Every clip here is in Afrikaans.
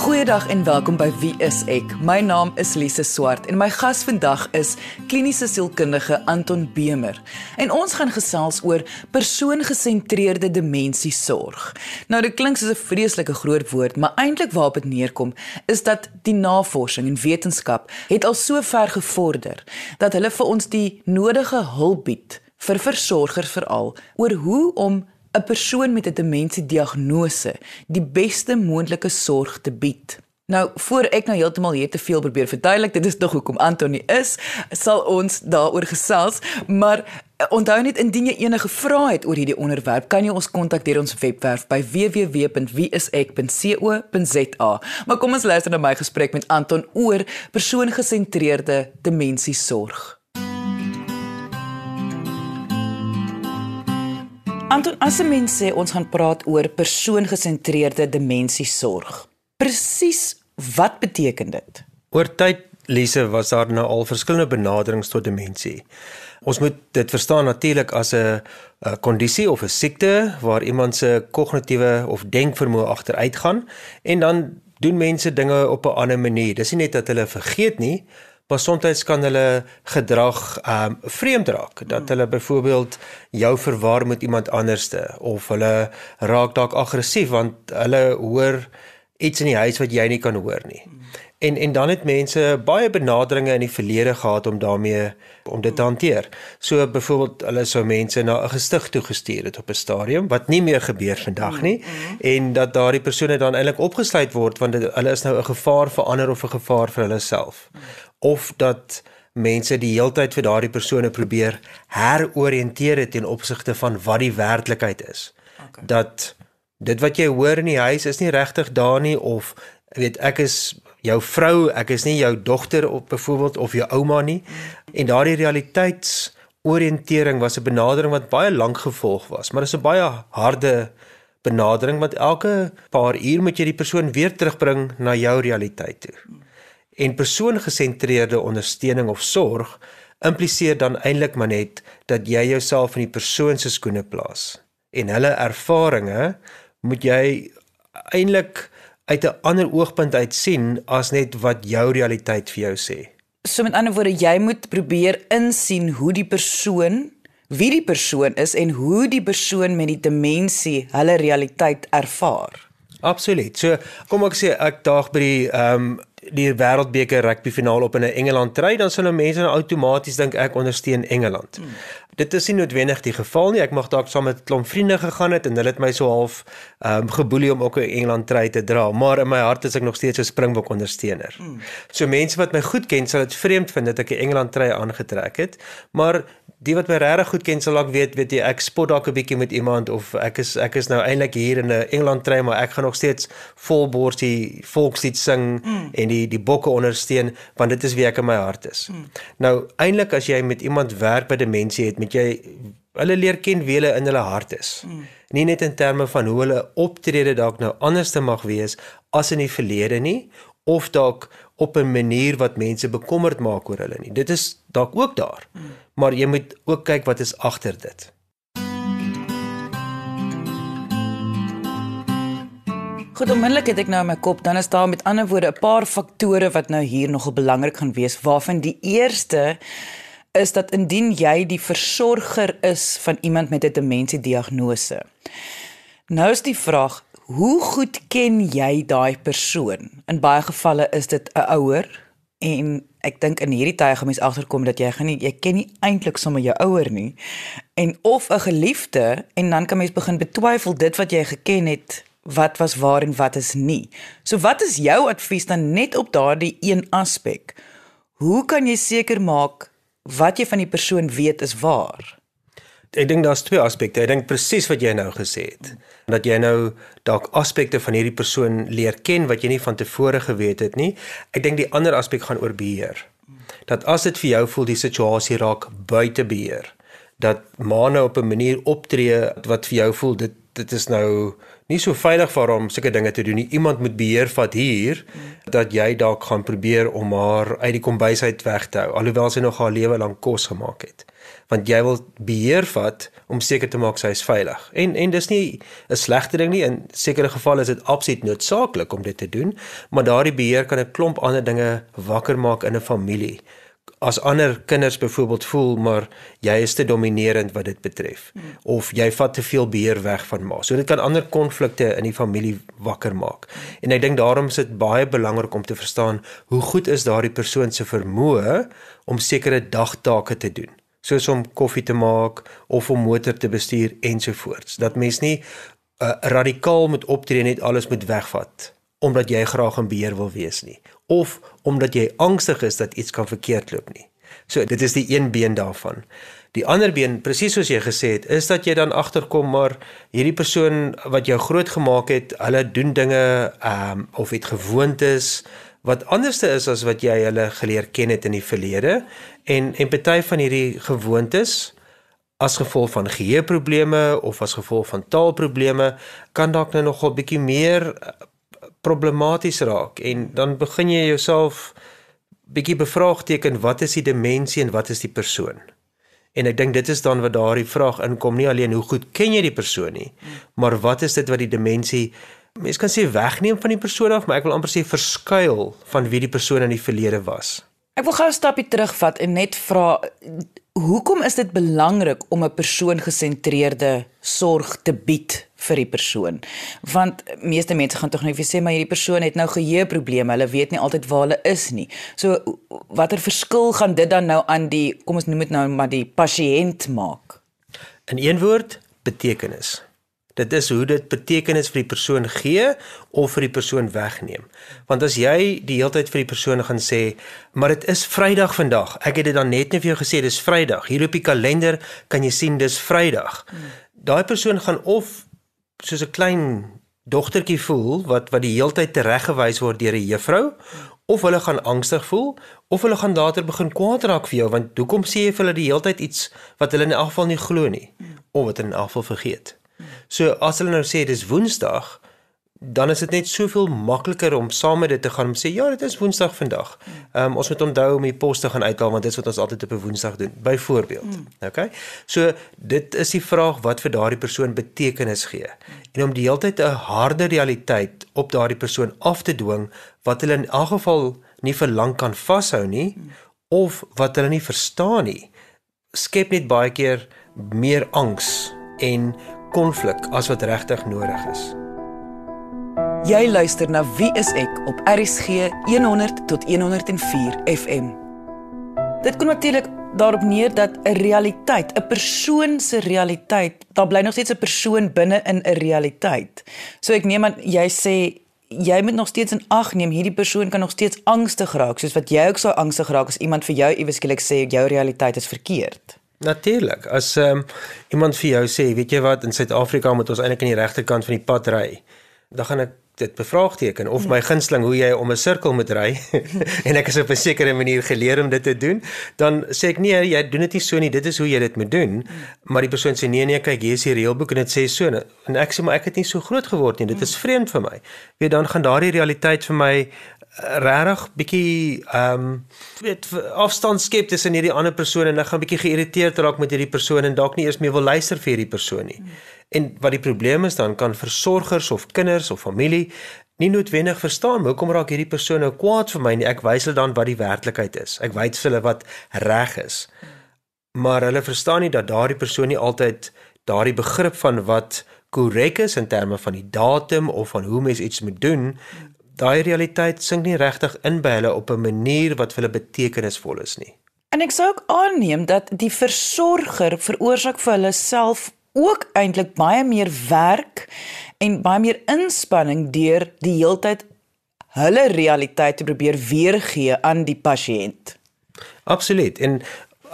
Goeiedag en welkom by Wie is ek? My naam is Lise Swart en my gas vandag is kliniese sielkundige Anton Bemer. En ons gaan gesels oor persoongesentreerde demensiesorg. Nou dit klink soos 'n vreeslike groot woord, maar eintlik waarop dit neerkom is dat die navorsing en wetenskap het al so ver gevorder dat hulle vir ons die nodige hulp bied vir versorgers veral oor hoe om 'n persoon met 'n demensiediagnose die beste moontlike sorg te bied. Nou, voor ek nou heeltemal hier te veel probeer verduidelik, dit is tog hoekom Antoni is, sal ons daaroor gesels, maar eh, onthou net indien jy enige vrae het oor hierdie onderwerp, kan jy ons kontak deur ons webwerf by www.wieisek.co.za. Maar kom ons luister na my gesprek met Anton oor persoongesentreerde demensiesorg. Anton, as 'n mens sê ons gaan praat oor persoongesentreerde demensiesorg. Presies wat beteken dit? Oor tyd Lise was daar nou al verskillende benaderings tot demensie. Ons moet dit verstaan natuurlik as 'n kondisie of 'n siekte waar iemand se kognitiewe of denkvermoë agteruitgaan en dan doen mense dinge op 'n ander manier. Dis nie net dat hulle vergeet nie, maar soms kan hulle gedrag um vreemd raak. Dat hulle byvoorbeeld jou verwar met iemand anderste of hulle raak dalk aggressief want hulle hoor iets in die huis wat jy nie kan hoor nie. En en dan het mense baie benaderinge in die verlede gehad om daarmee om dit te hanteer. So byvoorbeeld hulle sou mense na 'n gestig toe gestuur het op 'n stadium wat nie meer gebeur vandag nie en dat daardie persone dan eintlik opgesluit word want hulle is nou 'n gevaar vir ander of 'n gevaar vir hulle self of dat mense die heeltyd vir daardie persone probeer heroriënteer ten opsigte van wat die werklikheid is. Okay. Dat dit wat jy hoor in die huis is nie regtig daar nie of weet ek is jou vrou, ek is nie jou dogter of byvoorbeeld of jou ouma nie. Mm. En daardie realiteitsoriëntering was 'n benadering wat baie lank gevolg was, maar dit is 'n baie harde benadering want elke paar uur moet jy die persoon weer terugbring na jou realiteit toe. En persoongesentreerde ondersteuning of sorg impliseer dan eintlik maar net dat jy jouself in die persoon se skoene plaas en hulle ervarings moet jy eintlik uit 'n ander oogpunt uit sien as net wat jou realiteit vir jou sê. So met ander woorde, jy moet probeer insien hoe die persoon, wie die persoon is en hoe die persoon met die demensie hulle realiteit ervaar. Absoluut. So kom ek sê ek daag by die ehm um, die wêreldbeker rugby finaal op in 'n Engeland try dan sal nou mense nou outomaties dink ek ondersteun Engeland. Hmm. Dit is nie noodwendig die geval nie. Ek mag dalk saam met 'n klomp vriende gegaan het en hulle het my so half ehm um, geboelie om ook 'n Engeland try te dra, maar in my hart is ek nog steeds 'n Springbok ondersteuner. Hmm. So mense wat my goed ken sal dit vreemd vind dat ek 'n Engeland try aangetrek het, maar die wat my regtig goed ken sal dalk weet, weet jy, ek spot dalk 'n bietjie met iemand of ek is ek is nou eintlik hier in 'n Engeland try, maar ek gaan nog steeds vol borsie volkslied sing hmm. en die die bokke ondersteun want dit is wie ek in my hart is. Hmm. Nou eintlik as jy met iemand werk by demensie het, moet jy hulle leer ken wie hulle in hulle hart is. Hmm. Nie net in terme van hoe hulle optrede dalk nou anders te mag wees as in die verlede nie of dalk op 'n manier wat mense bekommerd maak oor hulle nie. Dit is dalk ook daar. Hmm. Maar jy moet ook kyk wat is agter dit. Goed, onmiddellik het ek nou in my kop, dan is daar met ander woorde 'n paar faktore wat nou hier nogal belangrik gaan wees, waarvan die eerste is dat indien jy die versorger is van iemand met 'n demensiediagnose. Nou is die vraag, hoe goed ken jy daai persoon? In baie gevalle is dit 'n ouer en ek dink in hierdie tye gaan mens agterkom dat jy gaan nie jy ken nie eintlik sommer jou ouer nie en of 'n geliefde en dan kan mens begin betwyfel dit wat jy geken het wat was waar en wat is nie. So wat is jou advies dan net op daardie een aspek? Hoe kan jy seker maak wat jy van die persoon weet is waar? Ek dink daar's twee aspekte. Ek dink presies wat jy nou gesê het. Dat jy nou dalk aspekte van hierdie persoon leer ken wat jy nie van tevore geweet het nie. Ek dink die ander aspek gaan oor beheer. Dat as dit vir jou voel die situasie raak buite beheer, dat maane op 'n manier optree wat vir jou voel dit dit is nou nie so veilig vir hom sulke dinge te doen nie. Iemand moet beheer vat hier dat jy dalk gaan probeer om haar uit die kombuis uit weg te hou alhoewel sy nog haar lewe lank kos gemaak het. Want jy wil beheer vat om seker te maak sy is veilig. En en dis nie 'n slegte ding nie. In sekere gevalle is dit absoluut noodsaaklik om dit te doen, maar daardie beheer kan 'n klomp ander dinge wakker maak in 'n familie as ander kinders byvoorbeeld voel maar jy is te dominerend wat dit betref hmm. of jy vat te veel beheer weg van ma. So dit kan ander konflikte in die familie wakker maak. En ek dink daarom is dit baie belangrik om te verstaan hoe goed is daardie persoon se vermoë om sekere dagtake te doen soos om koffie te maak of om motor te bestuur ensovoorts. Dat mens nie uh, radikaal moet optree net alles moet wegvat omdat jy graag in beheer wil wees nie of omdat jy angstig is dat iets kan verkeerd loop nie. So dit is die een been daarvan. Die ander been, presies soos jy gesê het, is dat jy dan agterkom maar hierdie persoon wat jou groot gemaak het, hulle doen dinge ehm um, of het gewoontes wat anderste is as wat jy hulle geleer ken het in die verlede en en party van hierdie gewoontes as gevolg van geheueprobleme of as gevolg van taalprobleme kan dalk nou nogal bietjie meer problematies raak en dan begin jy jouself bietjie bevraagteken wat is die dimensie en wat is die persoon. En ek dink dit is dan wat daardie vraag inkom nie alleen hoe goed ken jy die persoon nie, maar wat is dit wat die dimensie mens kan sê wegneem van die persoon af, maar ek wil amper sê verskuil van wie die persoon in die verlede was. Ek wil gou 'n stapie terugvat en net vra hoekom is dit belangrik om 'n persoon gesentreerde sorg te bied vir die persoon? Want meeste mense gaan tog net vir sê maar hierdie persoon het nou geheueprobleme, hulle weet nie altyd waar hulle is nie. So watter verskil gaan dit dan nou aan die kom ons noem dit nou maar die pasiënt maak? In een woord, betekenis. Dit is hoe dit betekenis vir die persoon gee of vir die persoon wegneem. Want as jy die hele tyd vir die persoon gaan sê, maar dit is Vrydag vandag. Ek het dit dan net net vir jou gesê dis Vrydag. Hier op die kalender kan jy sien dis Vrydag. Daai persoon gaan of soos 'n klein dogtertjie voel wat wat die hele tyd tereggewys word deur 'n juffrou of hulle gaan angstig voel of hulle gaan later begin kwaad raak vir jou want hoekom sê jy vir hulle die hele tyd iets wat hulle in elk geval nie glo nie of wat hulle in elk geval vergeet. So as hulle nou sê dis Woensdag, dan is dit net soveel makliker om saam met dit te gaan om sê ja, dit is Woensdag vandag. Ehm um, ons moet onthou om die pos te gaan uithaal want dit is wat ons altyd op 'n Woensdag doen, byvoorbeeld. Mm. OK? So dit is die vraag wat vir daardie persoon betekenis gee. En om die hele tyd 'n harde realiteit op daardie persoon af te dwing wat hulle in elk geval nie vir lank kan vashou nie mm. of wat hulle nie verstaan nie, skep net baie keer meer angs en konflik as wat regtig nodig is. Jy luister na Wie is ek op RCG 100 tot 104 FM. Dit kom natuurlik daarop neer dat 'n realiteit, 'n persoon se realiteit, daar bly nog steeds 'n persoon binne in 'n realiteit. So ek neem aan jy sê jy moet nog steeds in ag neem hierdie persoon kan nog steeds angstig raak soos wat jy ook sou angstig raak as iemand vir jou iewes skielik sê jou realiteit is verkeerd. Natuurlik. As um, iemand vir jou sê, weet jy wat, in Suid-Afrika moet ons eintlik aan die regterkant van die pad ry, dan gaan ek dit bevraagteken of my gunsteling hoe jy om 'n sirkel moet ry en ek is op 'n sekere manier geleer om dit te doen, dan sê ek nee, jy doen dit nie so nie, dit is hoe jy dit moet doen. Maar die persoon sê nee nee, kyk, hier is die reëlboek en dit sê so en ek sê maar ek het nie so groot geword nie, dit is vreemd vir my. Weet dan gaan daardie realiteit vir my regtig bietjie ehm um, weet afstand skep tussen hierdie ander persoon en ek gaan bietjie geïrriteerd raak met hierdie persoon en dalk nie eers meer wil luister vir hierdie persoon nie. Hmm. En wat die probleem is dan kan versorgers of kinders of familie nie noodwendig verstaan hoekom raak hierdie persoon nou kwaad vir my nie. Ek wys hulle dan wat die werklikheid is. Ek wys hulle wat reg is. Maar hulle verstaan nie dat daardie persoon nie altyd daardie begrip van wat korrek is in terme van die datum of van hoe mens iets moet doen daai realiteit sink nie regtig in by hulle op 'n manier wat vir hulle betekenisvol is nie. En ek sou ook aanneem dat die versorger veroorsaak vir hulle self ook eintlik baie meer werk en baie meer inspanning deur die heeltyd hulle realiteit te probeer weergee aan die pasiënt. Absoluut. En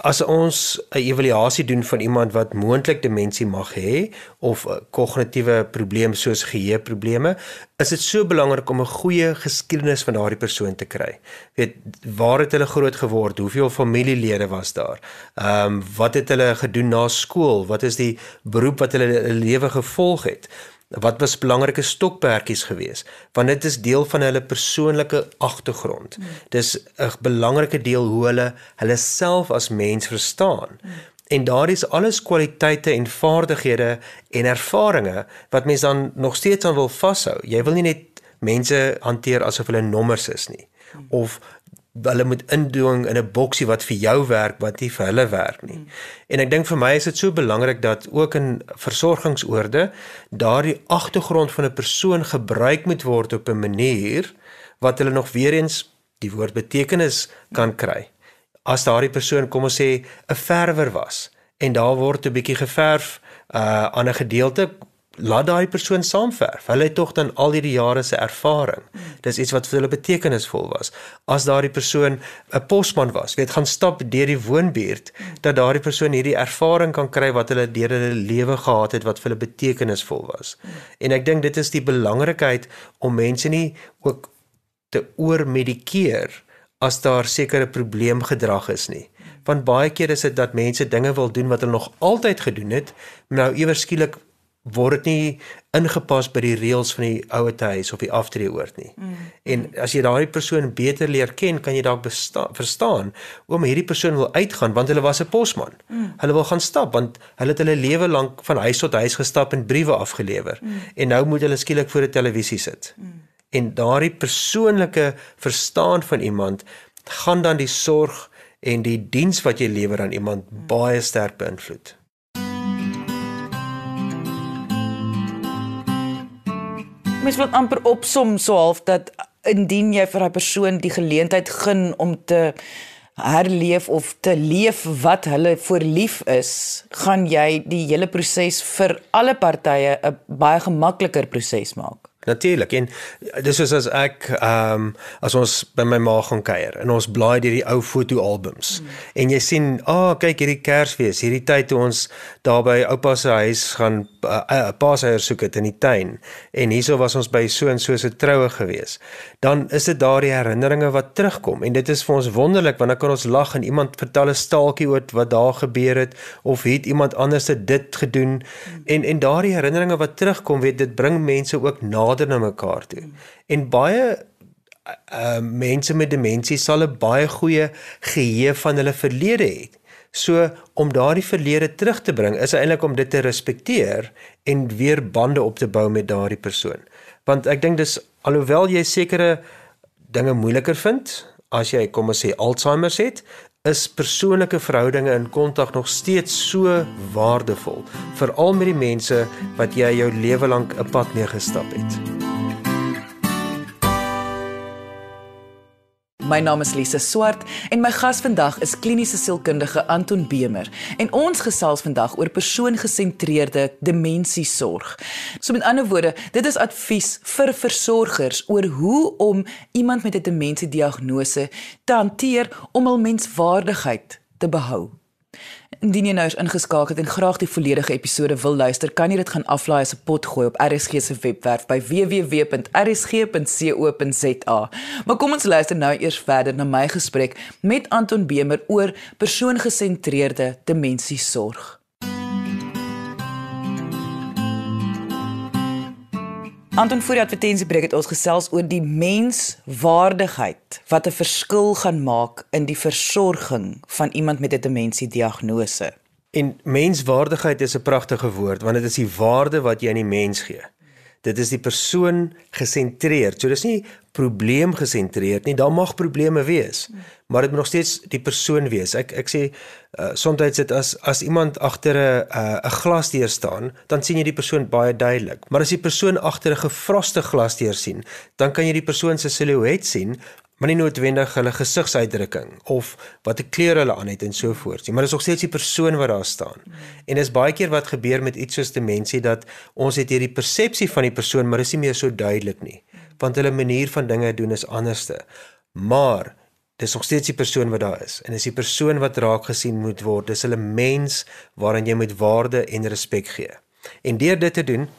as ons 'n evaluasie doen van iemand wat moontlik demensie mag hê of 'n kognitiewe probleem soos geheueprobleme, is dit so belangrik om 'n goeie geskiedenis van daardie persoon te kry. Weet waar het hulle groot geword? Hoeveel familielede was daar? Ehm um, wat het hulle gedoen na skool? Wat is die beroep wat hulle lewe gevolg het? Wat was belangrike stokperdjies geweest? Want dit is deel van hulle persoonlike agtergrond. Hmm. Dis 'n belangrike deel hoe hulle hulle self as mens verstaan. Hmm. En daar is alles kwaliteite en vaardighede en ervarings wat mens dan nog steeds aan wil vashou. Jy wil nie net mense hanteer asof hulle nommers is nie of hulle moet indwing in 'n boksie wat vir jou werk wat nie vir hulle werk nie. Hmm. En ek dink vir my is dit so belangrik dat ook in versorgingsoorde daardie agtergrond van 'n persoon gebruik moet word op 'n manier wat hulle nog weer eens die woord betekenis kan kry. As daardie persoon kom ons sê 'n verwer was en daar word 'n bietjie geverf uh aan 'n gedeelte laat daai persoon saamverf. Hulle het tog dan al hierdie jare se ervaring. Dis iets wat vir hulle betekenisvol was. As daardie persoon 'n posman was, weet gaan stap deur die woonbuurt dat daardie persoon hierdie ervaring kan kry wat hulle deur hulle lewe gehad het wat vir hulle betekenisvol was. En ek dink dit is die belangrikheid om mense nie ook te oormedikeer as daar sekere probleemgedrag is nie. Want baie keer is dit dat mense dinge wil doen wat hulle nog altyd gedoen het, nou iewers skielik word dit nie ingepas by die reëls van die ouete huis of die aftreeoord nie. Mm. En as jy daai persoon beter leer ken, kan jy dalk verstaan oom hierdie persoon wil uitgaan want hulle was 'n posman. Mm. Hulle wil gaan stap want hulle het hulle lewe lank van huis tot huis gestap en briewe afgelewer. Mm. En nou moet hulle skielik voor 'n televisie sit. Mm. En daardie persoonlike verstaan van iemand gaan dan die sorg en die diens wat jy lewer aan iemand mm. baie sterk beïnvloed. Mens wil amper opsom so half dat indien jy vir 'n persoon die geleentheid gun om te herleef of te leef wat hulle voor lief is, gaan jy die hele proses vir alle partye 'n baie gemakliker proses maak. Natuurlik. En dis soos as ek ehm um, as ons by my ma gaan kuier en ons blaai deur die ou fotoalbums mm. en jy sien, "Ag, oh, kyk hierdie Kersfees, hierdie tyd toe ons daar by oupa se huis gaan 'n uh, uh, paaseier soek het in die tuin en hierso was ons by so en so se troue gewees." Dan is dit daardie herinneringe wat terugkom en dit is vir ons wonderlik want dan kan ons lag en iemand vertel 'n staaltjie oor wat daar gebeur het of het iemand anders dit gedoen mm. en en daardie herinneringe wat terugkom, weet dit bring mense ook nader nader na mekaar toe. En baie uh mense met demensie sal 'n baie goeie geheue van hulle verlede hê. So om daardie verlede terug te bring is eintlik om dit te respekteer en weer bande op te bou met daardie persoon. Want ek dink dis alhoewel jy sekere dinge moeiliker vind as jy kom ons sê Alzheimer het, is persoonlike verhoudinge in kontak nog steeds so waardevol, veral met die mense wat jy jou lewe lank 'n pad mee gestap het. My naam is Lise Swart en my gas vandag is kliniese sielkundige Anton Bemer en ons gesels vandag oor persoongesentreerde demensiesorg. So met ander woorde, dit is advies vir versorgers oor hoe om iemand met 'n demensiediagnose te hanteer om hul menswaardigheid te behou. Indien jy nou is ingeskakel en graag die volledige episode wil luister, kan jy dit gaan aflaai as 'n pot gooi op RSG se webwerf by www.rsg.co.za. Maar kom ons luister nou eers verder na my gesprek met Anton Bemer oor persoongesentreerde demensiesorg. Anton voor die advertensiebreek het ons gesels oor die menswaardigheid wat 'n verskil gaan maak in die versorging van iemand met 'n demensiediagnose. En menswaardigheid is 'n pragtige woord want dit is die waarde wat jy aan die mens gee. Dit is die persoon gesentreerd. So dis nie probleem gesentreerd nie. Daar mag probleme wees, maar dit moet nog steeds die persoon wees. Ek ek sê uh, soms dit as as iemand agter 'n 'n uh, glasdeur staan, dan sien jy die persoon baie duidelik. Maar as die persoon agter 'n gefroste glasdeur sien, dan kan jy die persoon se silhouet sien, maar nie noodwendig hulle gesigsuitdrukking of wat 'n kleur hulle aan het en so voort nie, maar dis nog steeds die persoon wat daar staan. Mm. En dis baie keer wat gebeur met iets soos demensie dat ons het hierdie persepsie van die persoon, maar dit is nie meer so duidelik nie, want hulle manier van dinge doen is anderste. Maar dis nog steeds die persoon wat daar is en dis die persoon wat raak gesien moet word. Dis 'n mens waaraan jy moet waarde en respek gee. En deur dit te doen,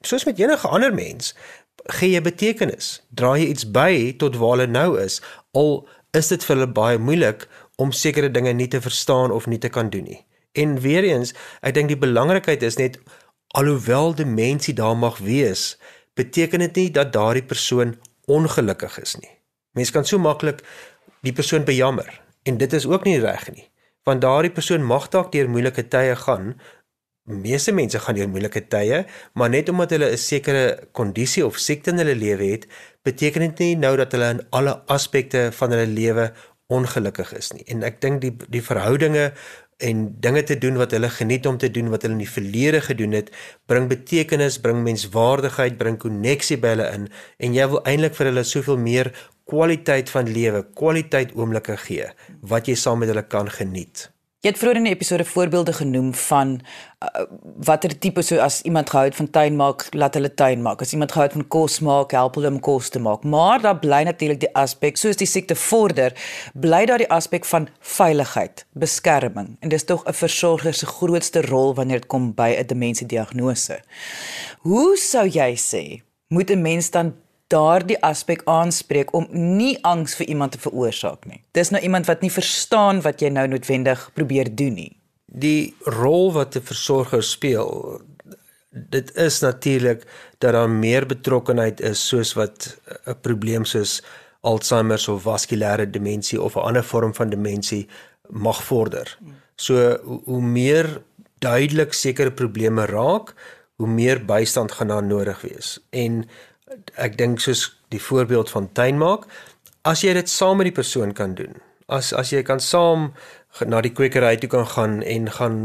soos met enige ander mens, gee jy betekenis. Dra jy iets by tot waar hulle nou is, al is dit vir hulle baie moeilik om sekere dinge nie te verstaan of nie te kan doen nie. En weer eens, ek dink die belangrikheid is net alhoewel demensie daar mag wees, beteken dit nie dat daardie persoon ongelukkig is nie. Mense kan so maklik die persoon bejammer en dit is ook nie reg nie. Want daardie persoon mag dalk deur moeilike tye gaan. Meeste mense gaan deur moeilike tye, maar net omdat hulle 'n sekere kondisie of siekte in hulle lewe het, beteken dit nie nou dat hulle in alle aspekte van hulle lewe ongelukkig is nie. En ek dink die die verhoudinge en dinge te doen wat hulle geniet om te doen wat hulle in die verlede gedoen het, bring betekenis, bring menswaardigheid, bring koneksie by hulle in en jy wil eintlik vir hulle soveel meer kwaliteit van lewe, kwaliteit oomblikke gee wat jy saam met hulle kan geniet. Jy het vroeër in die episode voorbeelde genoem van uh, watter tipe so as iemand gehou het van tuin maak, laat hulle tuin maak. As iemand gehou het van kos maak, help hulle om kos te maak. Maar daar bly natuurlik die aspek, soos die siekte vorder, bly daar die aspek van veiligheid, beskerming. En dis tog 'n versorger se grootste rol wanneer dit kom by 'n demensiediagnose. Hoe sou jy sê moet 'n mens dan daardie aspek aanspreek om nie angs vir iemand te veroorsaak nie. Dis nou iemand wat nie verstaan wat jy nou noodwendig probeer doen nie. Die rol wat 'n versorger speel, dit is natuurlik dat daar meer betrokkenheid is soos wat 'n probleem soos Alzheimer of vaskulêre demensie of 'n ander vorm van demensie mag vorder. So hoe meer duidelik sekere probleme raak, hoe meer bystand gaan daar nodig wees. En ek dink soos die voorbeeld van tuin maak, as jy dit saam met die persoon kan doen. As as jy kan saam na die kwekery toe kan gaan en gaan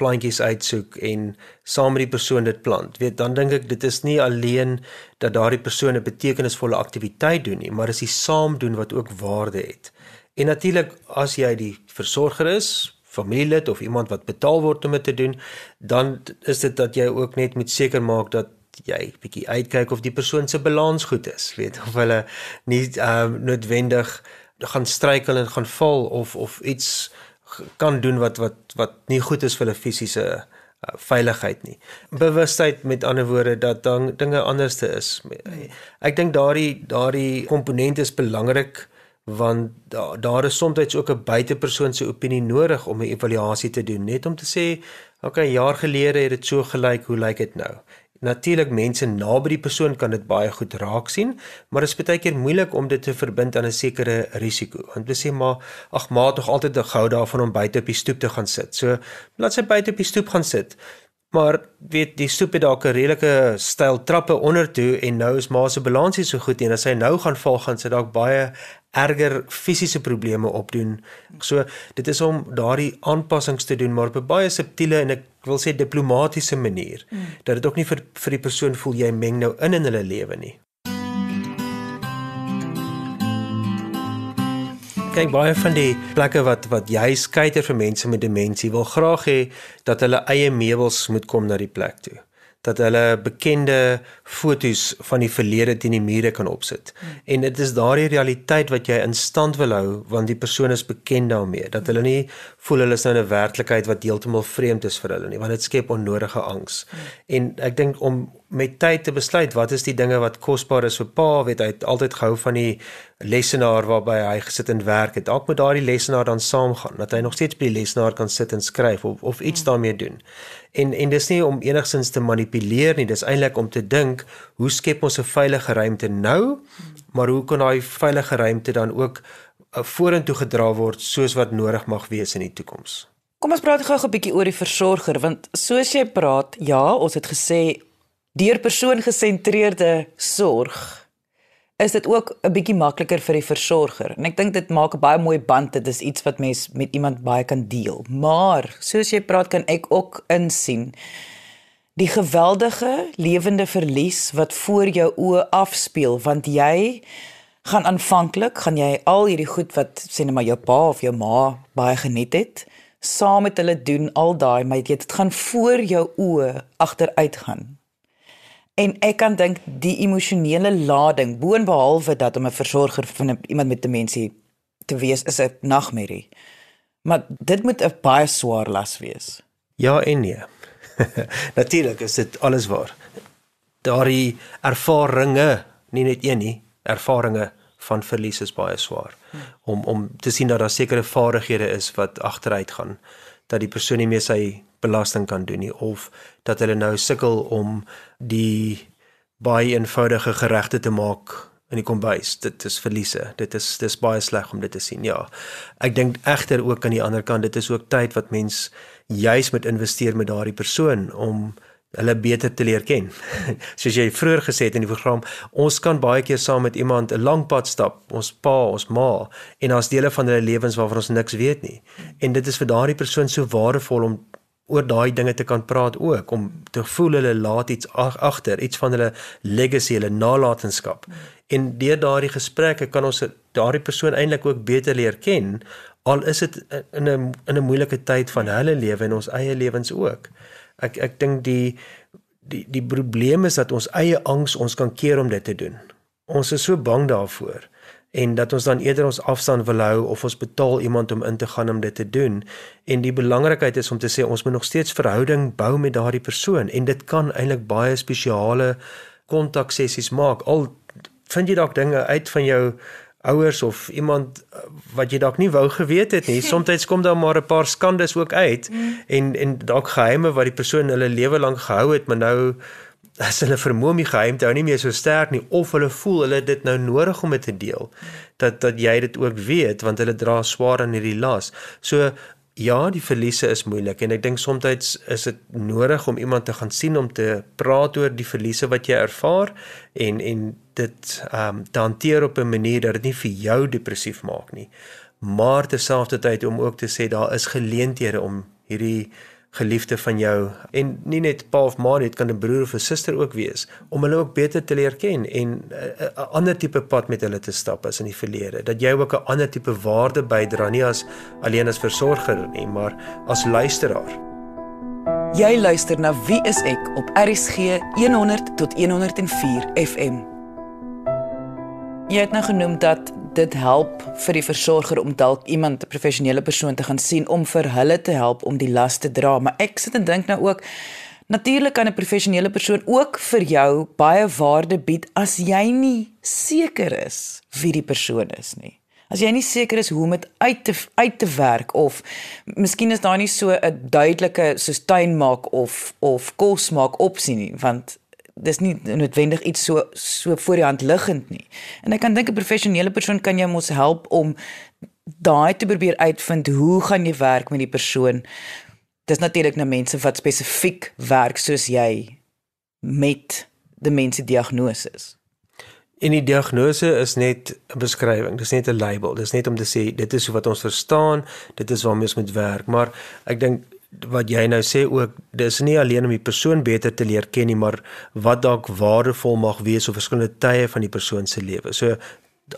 plantjies uitsoek en saam met die persoon dit plant. Weet, dan dink ek dit is nie alleen dat daardie persoon 'n betekenisvolle aktiwiteit doen nie, maar is die saam doen wat ook waarde het. En natuurlik as jy die versorger is, familielid of iemand wat betaal word om dit te doen, dan is dit dat jy ook net moet seker maak dat jy bietjie uitkyk of die persoon se balans goed is, weet of hulle nie ehm uh, noodwendig gaan struikel en gaan val of of iets kan doen wat wat wat nie goed is vir hulle fisiese uh, veiligheid nie. Bewustheid met ander woorde dat dan dinge anderste is. Ek dink daardie daardie komponent is belangrik want daar daar is soms ook 'n buitepersoon se opinie nodig om 'n evaluasie te doen net om te sê, okay, jaar gelede het dit so gelyk, hoe lyk dit nou? Natuurlik mense naby die persoon kan dit baie goed raak sien, maar dit is baie keer moeilik om dit te verbind aan 'n sekere risiko. Want hulle sê maar ag maar tog altyd 'n gou daarvan om buite op die stoep te gaan sit. So laat sy buite op die stoep gaan sit. Maar weet die stoep het dalk 'n redelike styl trappe onder toe en nou is maar se balansie so goed en as hy nou gaan val gaan sy dalk baie erger fisiese probleme opdoen. So dit is om daardie aanpassings te doen maar op 'n baie subtiele en ek wil sê diplomatisiese manier mm. dat dit ook nie vir vir die persoon voel jy meng nou in in hulle lewe nie. Kyk baie van die plekke wat wat jy skeuiter vir mense met demensie wil graag hê dat hulle eie meubels moet kom na die plek toe dat hulle bekende fotos van die verlede teen die mure kan opsit. Hmm. En dit is daardie realiteit wat jy in stand wil hou want die persoon is bekend daarmee dat hulle nie voel hulle is nou in 'n werklikheid wat heeltemal vreemd is vir hulle nie want dit skep onnodige angs. Hmm. En ek dink om met tyd te besluit wat is die dinge wat kosbaar is vir pa, weet hy het altyd gehou van die lesenaar waarby hy gesit en werk het. Dalk moet daardie lesenaar dan saamgaan dat hy nog steeds by die lesenaar kan sit en skryf of of iets hmm. daarmee doen en en dis nie om enigsins te manipuleer nie dis eintlik om te dink hoe skep ons 'n veilige ruimte nou? Maar hoe kan daai veilige ruimte dan ook uh, vorentoe gedra word soos wat nodig mag wees in die toekoms Kom ons praat gou 'n bietjie oor die versorger want soos jy praat ja ons het gesê deur persoon gesentreerde sorg is dit ook 'n bietjie makliker vir die versorger. En ek dink dit maak 'n baie mooi band. Dit is iets wat mens met iemand baie kan deel. Maar soos jy praat kan ek ook insien die geweldige lewende verlies wat voor jou oë afspeel want jy gaan aanvanklik gaan jy al hierdie goed wat sê net maar jou pa of jou ma baie geniet het saam met hulle doen al daai maar dit gaan voor jou oë agteruit gaan En ek kan dink die emosionele lading boonbehalwe dat om 'n versorger van iemand met demensie te wees is 'n nagmerrie. Maar dit moet 'n baie swaar las wees. Ja en nee. Natuurlik is dit alles waar. Daardie ervarings, nie net een nie, ervarings van verlies is baie swaar. Hmm. Om om te sien dat daar sekere vaardighede is wat agteruit gaan, dat die persoon nie meer sy belasting kan doen nie of dat hulle nou sukkel om die baie eenvoudige geregte te maak in die kombuis. Dit is verliese. Dit is dis baie sleg om dit te sien. Ja. Ek dink egter ook aan die ander kant, dit is ook tyd wat mens juis moet investeer met daardie persoon om hulle beter te leer ken. Soos jy vroeër gesê het in die program, ons kan baie keer saam met iemand 'n lang pad stap, ons pa, ons ma, en daar's dele van hulle lewens waarvan ons niks weet nie. En dit is vir daardie persoon so waardevol om oor daai dinge te kan praat ook om te voel hulle laat iets agter, iets van hulle legacy, hulle nalatenskap. En deur daardie gesprekke kan ons daardie persoon eintlik ook beter leer ken al is dit in 'n in 'n moeilike tyd van hulle lewe en ons eie lewens ook. Ek ek dink die die die probleem is dat ons eie angs ons kan keer om dit te doen. Ons is so bang daarvoor en dat ons dan eerder ons afstand wil hou of ons betaal iemand om in te gaan om dit te doen. En die belangrikheid is om te sê ons moet nog steeds verhouding bou met daardie persoon en dit kan eintlik baie spesiale kontak sessies maak. Al vind jy dalk dinge uit van jou ouers of iemand uh, wat jy dalk nie wou geweet het nie. Somstyds kom daar maar 'n paar skandes ook uit mm. en en dalk geheime wat die persoon hulle lewe lank gehou het, maar nou as hulle vermoë om die geheim te hou nie meer so sterk nie of hulle voel hulle dit nou nodig om dit te deel dat dat jy dit ook weet want hulle dra swaar aan hierdie las. So ja, die verliese is moeilik en ek dink soms is dit nodig om iemand te gaan sien om te praat oor die verliese wat jy ervaar en en dit ehm um, te hanteer op 'n manier dat dit nie vir jou depressief maak nie. Maar terselfdertyd om ook te sê daar is geleenthede om hierdie geliefde van jou en nie net pa of ma net kan 'n broer of 'n suster ook wees om hulle ook beter te leer ken en 'n ander tipe pad met hulle te stap as in die verlede dat jy ook 'n ander tipe waarde bydra nie as alleen as versorger nie maar as luisteraar. Jy luister na Wie is ek op RCG 100 tot 104 FM. Jy het nou genoem dat dit help vir die versorger om dalk iemand 'n professionele persoon te gaan sien om vir hulle te help om die las te dra, maar ek sit en dink nou ook natuurlik kan 'n professionele persoon ook vir jou baie waarde bied as jy nie seker is wie die persoon is nie. As jy nie seker is hoe om dit uit te uit te werk of miskien is daar nie so 'n duidelike soos tuin maak of of kos maak opsie nie, want dis nie noodwendig iets so so voor die hand liggend nie. En ek kan dink 'n professionele persoon kan jou mos help om daai te probeer uitvind hoe gaan jy werk met die persoon. Dis natuurlik nou mense wat spesifiek werk soos jy met die mense diagnose. En die diagnose is net 'n beskrywing, dis net 'n label. Dis net om te sê dit is wat ons verstaan, dit is waarmee ons moet werk, maar ek dink wat jy nou sê ook dis nie alleen om die persoon beter te leer ken nie maar wat dalk waardevol mag wees op verskillende tye van die persoon se lewe. So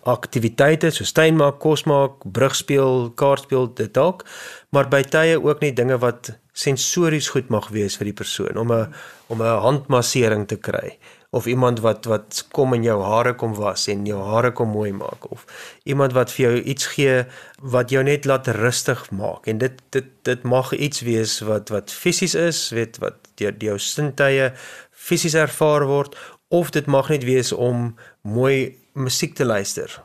aktiwiteite so stein maak, kos maak, brug speel, kaart speel dit dalk, maar by tye ook net dinge wat sensories goed mag wees vir die persoon om 'n om 'n handmassering te kry of iemand wat wat kom in jou hare kom was en jou hare kom mooi maak of iemand wat vir jou iets gee wat jou net laat rustig maak. En dit dit dit mag iets wees wat wat fisies is weet wat deur jou sintuie fisies ervaar word of dit mag net wees om mooi musiek te luister.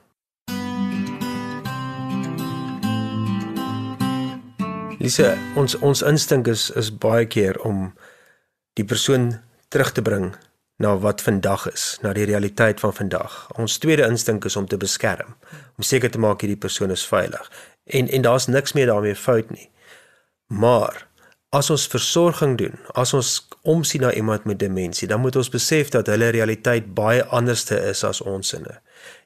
Lise ons ons instink is is baie keer om die persoon terug te bring na wat vandag is, na die realiteit van vandag. Ons tweede instink is om te beskerm, om seker te maak hierdie persoon is veilig. En en daar's niks meer daarmee fout nie. Maar as ons versorging doen, as ons omsien na iemand met demensie, dan moet ons besef dat hulle realiteit baie anderste is as ons sinne.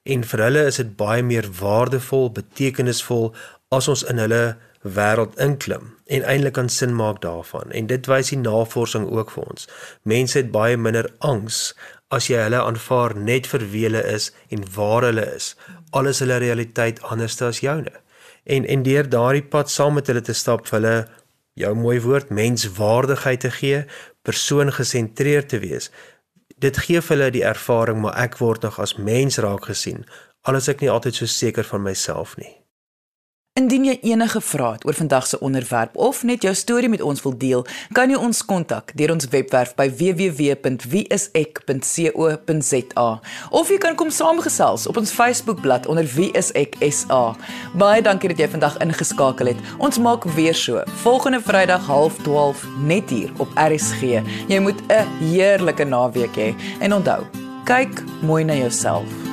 En vir hulle is dit baie meer waardevol, betekenisvol as ons in hulle wêreld inklim en eintlik kan sin maak daarvan. En dit wys die navorsing ook vir ons. Mense het baie minder angs as jy hulle aanvaar net vir wie hulle is en waar hulle is. Alles hulle realiteit anders as joune. En en deur daardie pad saam met hulle te stap vir hulle jou mooi woord menswaardigheid te gee, persoon gesentreerd te wees. Dit gee vir hulle die ervaring maar ek word nog as mens raak gesien, al is ek nie altyd so seker van myself nie. Indien jy enige vrae het oor vandag se onderwerp of net jou storie met ons wil deel, kan jy ons kontak deur ons webwerf by www.wieisek.co.za of jy kan kom saamgesels op ons Facebookblad onder wieiseksa. Baie dankie dat jy vandag ingeskakel het. Ons maak weer so volgende Vrydag 12:30 net hier op RSG. Jy moet 'n heerlike naweek hê en onthou, kyk mooi na jouself.